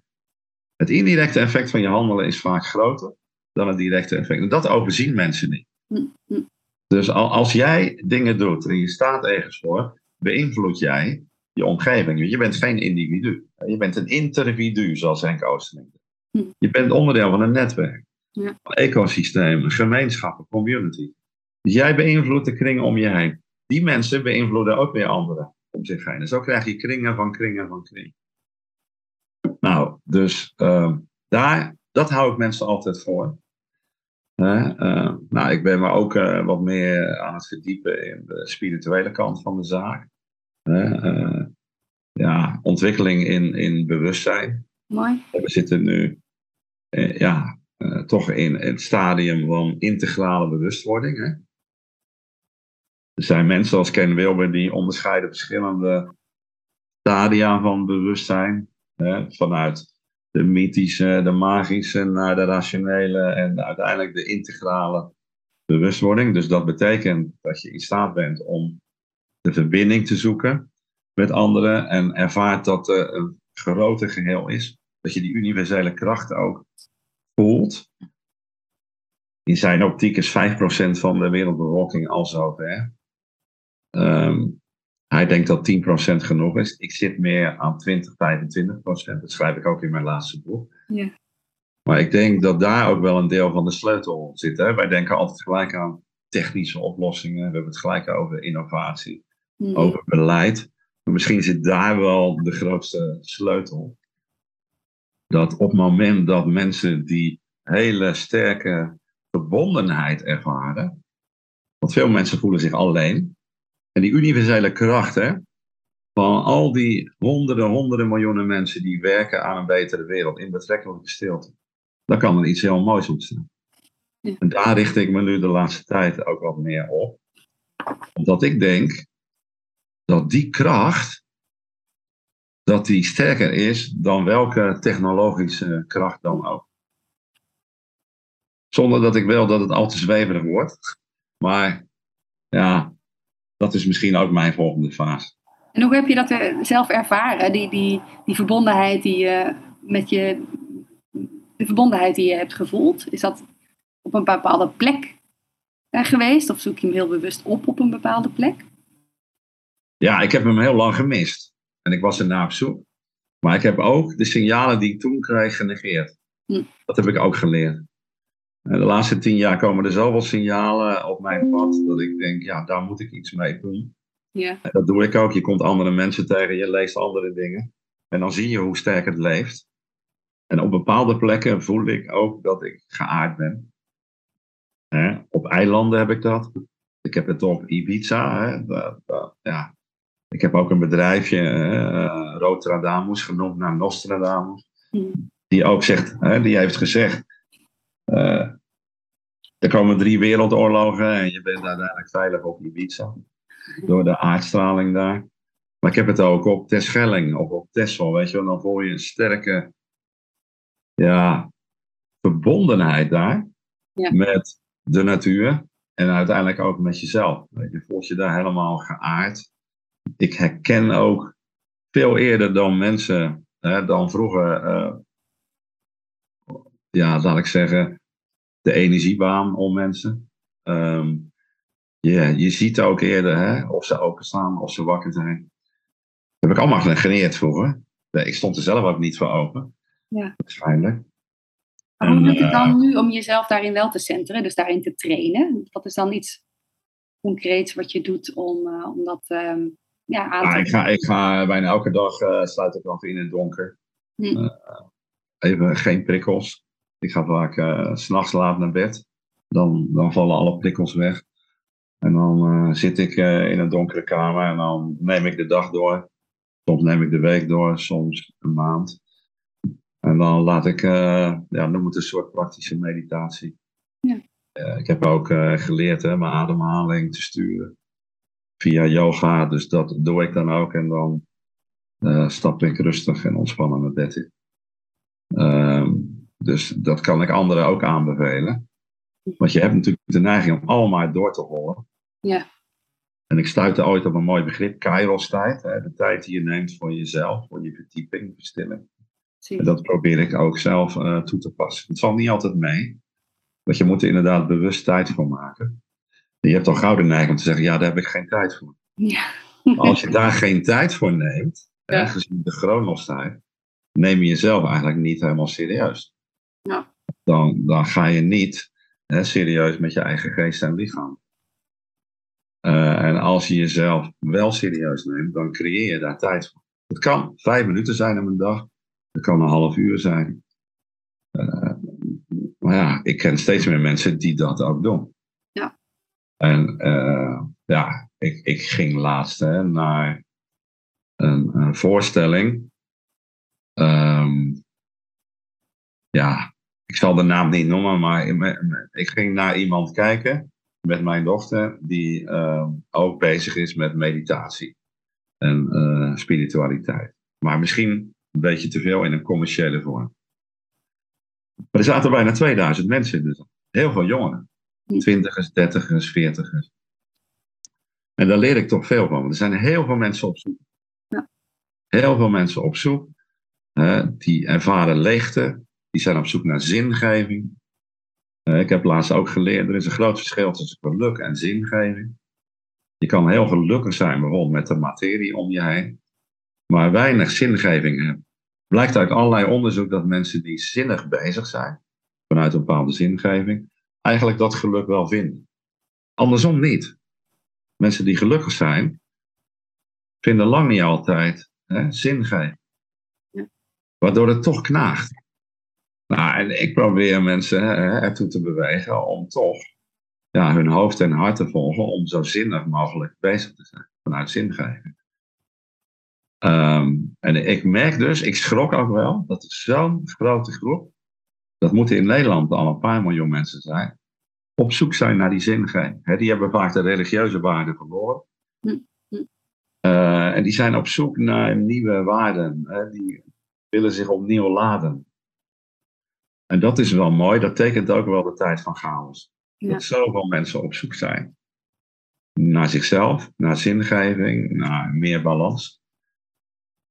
Het indirecte effect van je handelen is vaak groter dan het directe effect. En dat overzien mensen niet. Mm-hmm. Dus als jij dingen doet en je staat ergens voor, beïnvloed jij je omgeving. Je bent geen individu. Je bent een intervidu, zoals Henk Oosterling. Hm. Je bent onderdeel van een netwerk. Ja. Een ecosysteem, een gemeenschap, een community. Dus jij beïnvloedt de kringen om je heen. Die mensen beïnvloeden ook weer anderen om zich heen. En zo krijg je kringen van kringen van kringen. Nou, dus uh, daar, dat hou ik mensen altijd voor. Uh, uh, nou, ik ben me ook uh, wat meer aan het verdiepen in de spirituele kant van de zaak. Uh, ja, ontwikkeling in, in bewustzijn. Mooi. We zitten nu uh, ja, toch in het stadium van integrale bewustwording. Hè? Er zijn mensen zoals Ken Wilber die onderscheiden verschillende stadia van bewustzijn. Hè? Vanuit de mythische, de magische naar de rationele en uiteindelijk de integrale bewustwording. Dus dat betekent dat je in staat bent om de verbinding te zoeken met anderen en ervaart dat er een groter geheel is. Dat je die universele kracht ook voelt. In zijn optiek is 5% van de wereldbevolking al zover. Um, hij denkt dat 10% genoeg is. Ik zit meer aan 20, 25%. Dat schrijf ik ook in mijn laatste boek. Ja. Maar ik denk dat daar ook wel een deel van de sleutel zit. Hè? Wij denken altijd gelijk aan technische oplossingen. We hebben het gelijk over innovatie, Mm. over beleid. Maar misschien zit daar wel de grootste sleutel. Dat op het moment dat mensen die hele sterke verbondenheid ervaren. Want veel mensen voelen zich alleen. En die universele kracht hè, van al die honderden, honderden miljoenen mensen die werken aan een betere wereld in betrekkelijke stilte. Dan kan er iets heel moois ontstaan. Ja. En daar richt ik me nu de laatste tijd ook wat meer op. Omdat ik denk dat die kracht, dat die sterker is dan welke technologische kracht dan ook. Zonder dat ik wil dat het al te zweverig wordt. Maar ja, dat is misschien ook mijn volgende fase. En hoe heb je dat er zelf ervaren? Die, die, die verbondenheid die je met je. De verbondenheid die je hebt gevoeld. Is dat op een bepaalde plek geweest? Of zoek je hem heel bewust op op een bepaalde plek? Ja, ik heb hem heel lang gemist. En ik was er naar op zoek. Maar ik heb ook de signalen die ik toen kreeg genegeerd. Hm. Dat heb ik ook geleerd. En de laatste tien jaar komen er zoveel signalen op mijn pad dat ik denk, ja, daar moet ik iets mee doen. Ja. En dat doe ik ook. Je komt andere mensen tegen, je leest andere dingen. En dan zie je hoe sterk het leeft. En op bepaalde plekken voel ik ook dat ik geaard ben. Hè? Op eilanden heb ik dat. Ik heb het op Ibiza. Hè? Dat, dat, ja. Ik heb ook een bedrijfje, uh, Rotradamus, genoemd naar Nostradamus. Mm. Die ook zegt, hè, die heeft gezegd. Uh, er komen drie wereldoorlogen en je bent uiteindelijk veilig op Ibiza. Door de aardstraling daar. Maar ik heb het ook op Terschelling of op Texel, weet je wel. Dan voel je een sterke ja, verbondenheid daar. Ja. Met de natuur. En uiteindelijk ook met jezelf. Je, voelt je daar helemaal geaard. Ik herken ook veel eerder dan mensen, hè, dan vroeger, uh, ja, laat ik zeggen, de energiebaan om mensen. Um, yeah, je ziet ook eerder hè, of ze openstaan, of ze wakker zijn. Dat heb ik allemaal genegeerd vroeger. Ik stond er zelf ook niet voor open. Ja. Waarschijnlijk. Maar hoe lukt het dan nu om jezelf daarin wel te centeren, dus daarin te trainen? Wat is dan iets concreets wat je doet om, uh, om dat um, ja, aan te ah, ik, ga, ik ga bijna elke dag uh, sluit ik af in het donker. Hm. Uh, even geen prikkels. Ik ga vaak uh, s'nachts laat naar bed. Dan, dan vallen alle prikkels weg. En dan zit ik in een donkere kamer en dan neem ik de dag door. Soms neem ik de week door, soms een maand. En dan laat ik, ja, noem het een soort praktische meditatie. Ja. Ik heb ook geleerd hè, mijn ademhaling te sturen via yoga, dus dat doe ik dan ook. En dan stap ik rustig en ontspannen mijn bed in. Um, dus dat kan ik anderen ook aanbevelen. Want je hebt natuurlijk de neiging om allemaal door te hollen. Ja. En ik stuitte ooit op een mooi begrip, Kairos-tijd. De tijd die je neemt voor jezelf, voor je verdieping, verstilling. En dat probeer ik ook zelf uh, toe te passen. Het valt niet altijd mee. Want je moet er inderdaad bewust tijd voor maken. En je hebt al gauw de neiging om te zeggen, ja, daar heb ik geen tijd voor. Ja. Als je daar geen tijd voor neemt, Ja. ja. gezien de chronostijd, neem je jezelf eigenlijk niet helemaal serieus. Ja. Dan, dan ga je niet hè, serieus met je eigen geest en lichaam. Uh, en als je jezelf wel serieus neemt, dan creëer je daar tijd voor. Het kan vijf minuten zijn op een dag. Het kan een half uur zijn. Uh, maar ja, ik ken steeds meer mensen die dat ook doen. Ja. En uh, ja, ik, ik ging laatst hè, naar een, een voorstelling. Um, ja, ik zal de naam niet noemen, maar ik ging naar iemand kijken met mijn dochter, die uh, ook bezig is met meditatie en uh, spiritualiteit. Maar misschien een beetje te veel in een commerciële vorm. Maar er zaten bijna 2000 mensen in, dus heel veel jongeren. Twintigers, dertigers, veertigers. En daar leer ik toch veel van. Er zijn heel veel mensen op zoek. Ja. Heel veel mensen op zoek. Uh, die ervaren leegte. Die zijn op zoek naar zingeving. Uh, ik heb laatst ook geleerd, er is een groot verschil tussen geluk en zingeving. Je kan heel gelukkig zijn bijvoorbeeld met de materie om je heen. Maar weinig zingeving hebben. Blijkt uit allerlei onderzoek dat mensen die zinnig bezig zijn, vanuit een bepaalde zingeving, eigenlijk dat geluk wel vinden. Andersom niet. Mensen die gelukkig zijn, vinden lang niet altijd hè, zingeving. Waardoor het toch knaagt. Nou, en ik probeer mensen hè, ertoe te bewegen om toch ja, hun hoofd en hart te volgen om zo zinnig mogelijk bezig te zijn vanuit zingeving. Um, en ik merk dus, ik schrok ook wel, dat er zo'n grote groep, dat moeten in Nederland al een paar miljoen mensen zijn, op zoek zijn naar die zingeving. He, die hebben vaak de religieuze waarden verloren. Hm. Uh, en die zijn op zoek naar nieuwe waarden. Die willen zich opnieuw laden. En dat is wel mooi, dat tekent ook wel de tijd van chaos. Ja. Dat zoveel mensen op zoek zijn. Naar zichzelf, naar zingeving, naar meer balans.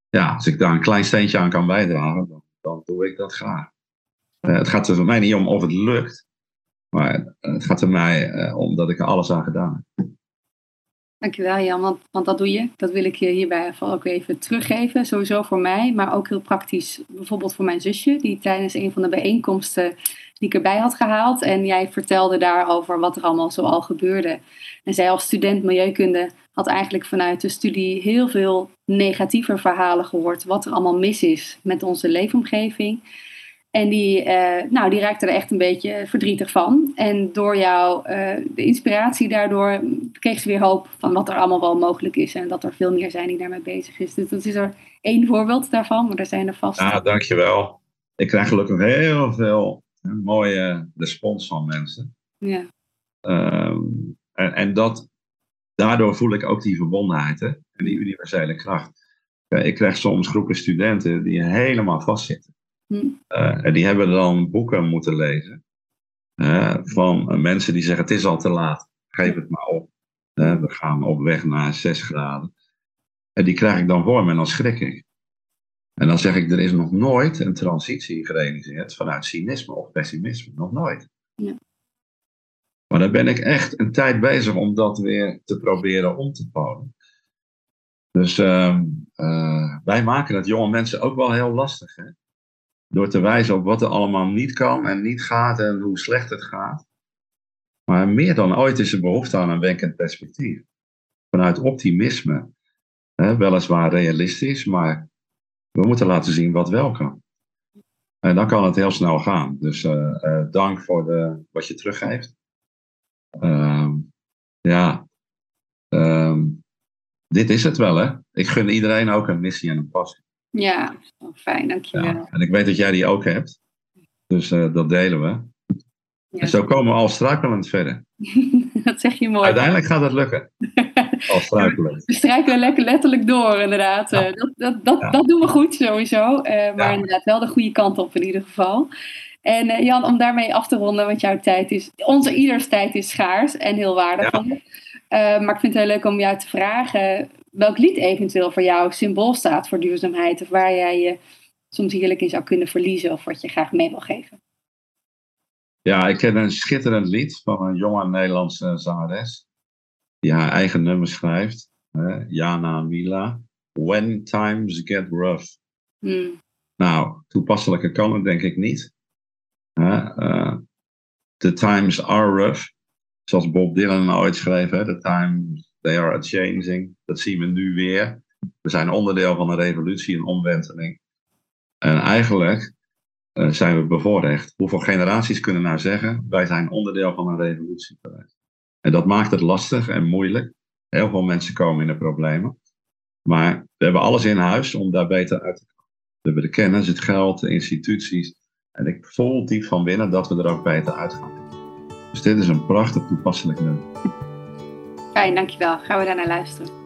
Ja, als ik daar een klein steentje aan kan bijdragen, dan, dan doe ik dat graag. Uh, het gaat er voor mij niet om of het lukt, maar het gaat er mij uh, om dat ik er alles aan gedaan heb. Dankjewel Jan, want, want dat doe je. Dat wil ik je hierbij ook even teruggeven. Sowieso voor mij, maar ook heel praktisch. Bijvoorbeeld voor mijn zusje, die tijdens een van de bijeenkomsten die ik erbij had gehaald. En jij vertelde daarover wat er allemaal zo al gebeurde. En zij als student milieukunde had eigenlijk vanuit de studie heel veel negatieve verhalen gehoord. Wat er allemaal mis is met onze leefomgeving. En die, uh, nou, die raakte er echt een beetje verdrietig van. En door jou, uh, de inspiratie daardoor, kreeg ze weer hoop van wat er allemaal wel mogelijk is. En dat er veel meer zijn die daarmee bezig is. Dus dat is er één voorbeeld daarvan, maar er zijn er vast. Ja, dankjewel. Ik krijg gelukkig heel veel mooie respons van mensen. Ja. Um, en, en dat, daardoor voel ik ook die verbondenheid hè? en die universele kracht. Ik krijg soms groepen studenten die helemaal vastzitten. Uh, en die hebben dan boeken moeten lezen uh, van mensen die zeggen: Het is al te laat, geef het maar op. Uh, we gaan op weg naar 6 graden. En die krijg ik dan voor me en dan schrik ik. En dan zeg ik: Er is nog nooit een transitie gerealiseerd vanuit cynisme of pessimisme. Nog nooit. Ja. Maar dan ben ik echt een tijd bezig om dat weer te proberen om te bouwen. Dus uh, uh, wij maken het jonge mensen ook wel heel lastig. Hè? Door te wijzen op wat er allemaal niet kan en niet gaat en hoe slecht het gaat. Maar meer dan ooit is er behoefte aan een wenkend perspectief. Vanuit optimisme. Hè, weliswaar realistisch, maar we moeten laten zien wat wel kan. En dan kan het heel snel gaan. Dus uh, dank voor de, wat je teruggeeft. Ehm, ja, ehm, dit is het wel, hè? Ik gun iedereen ook een missie en een passie. Ja, fijn, dankjewel. Ja, en ik weet dat jij die ook hebt. Dus uh, dat delen we. Ja. En zo komen we al struikelend verder. dat zeg je mooi. Uiteindelijk gaat het lukken. Al struikelend. We struikelen lekker letterlijk door, inderdaad. Ja. Uh, dat, dat, dat, dat, doen we goed, sowieso. Uh, maar inderdaad wel de goede kant op in ieder geval. En uh, Jan, om daarmee af te ronden, want jouw tijd is, onze ieders tijd is schaars en heel waardevol. Uh, maar ik vind het heel leuk om jou te vragen welk lied eventueel voor jou symbool staat voor duurzaamheid. Of waar jij je soms heerlijk in zou kunnen verliezen of wat je graag mee wil geven. Ja, ik ken een schitterend lied van een jonge Nederlandse zangeres. Die haar eigen nummer schrijft. Hè, Jana Mila. When times get rough. Hmm. Nou, toepasselijke kan het denk ik niet. Uh, the times are rough. Zoals Bob Dylan ooit schreef, the times they are changing. Dat zien we nu weer. We zijn onderdeel van een revolutie, een omwenteling. En eigenlijk uh, zijn we bevoorrecht. Hoeveel generaties kunnen nou zeggen, wij zijn onderdeel van een revolutie geweest. En dat maakt het lastig en moeilijk. Heel veel mensen komen in de problemen. Maar we hebben alles in huis om daar beter uit te komen. We hebben de kennis, het geld, de instituties, en ik voel diep van binnen dat we er ook beter uitgaan. Dus dit is een prachtig toepasselijk nummer. Fijn, dankjewel. Gaan we daar naar luisteren.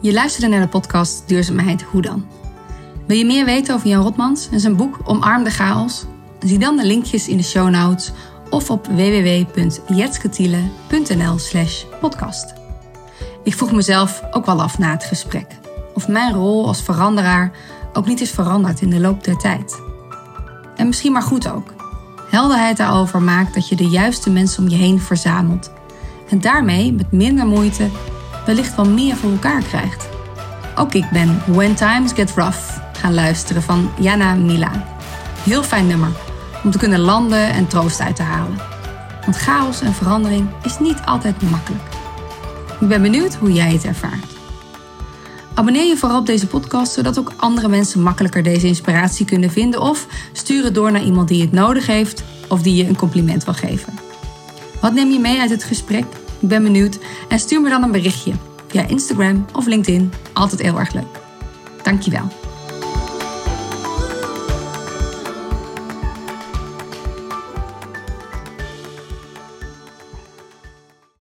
Je luisterde naar de podcast Duurzaamheid Hoe dan? Wil je meer weten over Jan Rotmans en zijn boek Omarm de chaos? Zie dan de linkjes in de show notes of op www.jetsketiele.nl slash podcast. Ik vroeg mezelf ook wel af na het gesprek of mijn rol als veranderaar ook niet is veranderd in de loop der tijd. En misschien maar goed ook. Helderheid daarover maakt dat je de juiste mensen om je heen verzamelt en daarmee met minder moeite wellicht wel meer voor elkaar krijgt. Ook ik ben When Times Get Rough gaan luisteren van Jana Mila. Heel fijn nummer om te kunnen landen en troost uit te halen. Want chaos en verandering is niet altijd makkelijk. Ik ben benieuwd hoe jij het ervaart. Abonneer je vooral op deze podcast, zodat ook andere mensen makkelijker deze inspiratie kunnen vinden. Of stuur het door naar iemand die het nodig heeft of die je een compliment wil geven. Wat neem je mee uit het gesprek? Ik ben benieuwd en stuur me dan een berichtje via Instagram of LinkedIn. Altijd heel erg leuk. Dankjewel.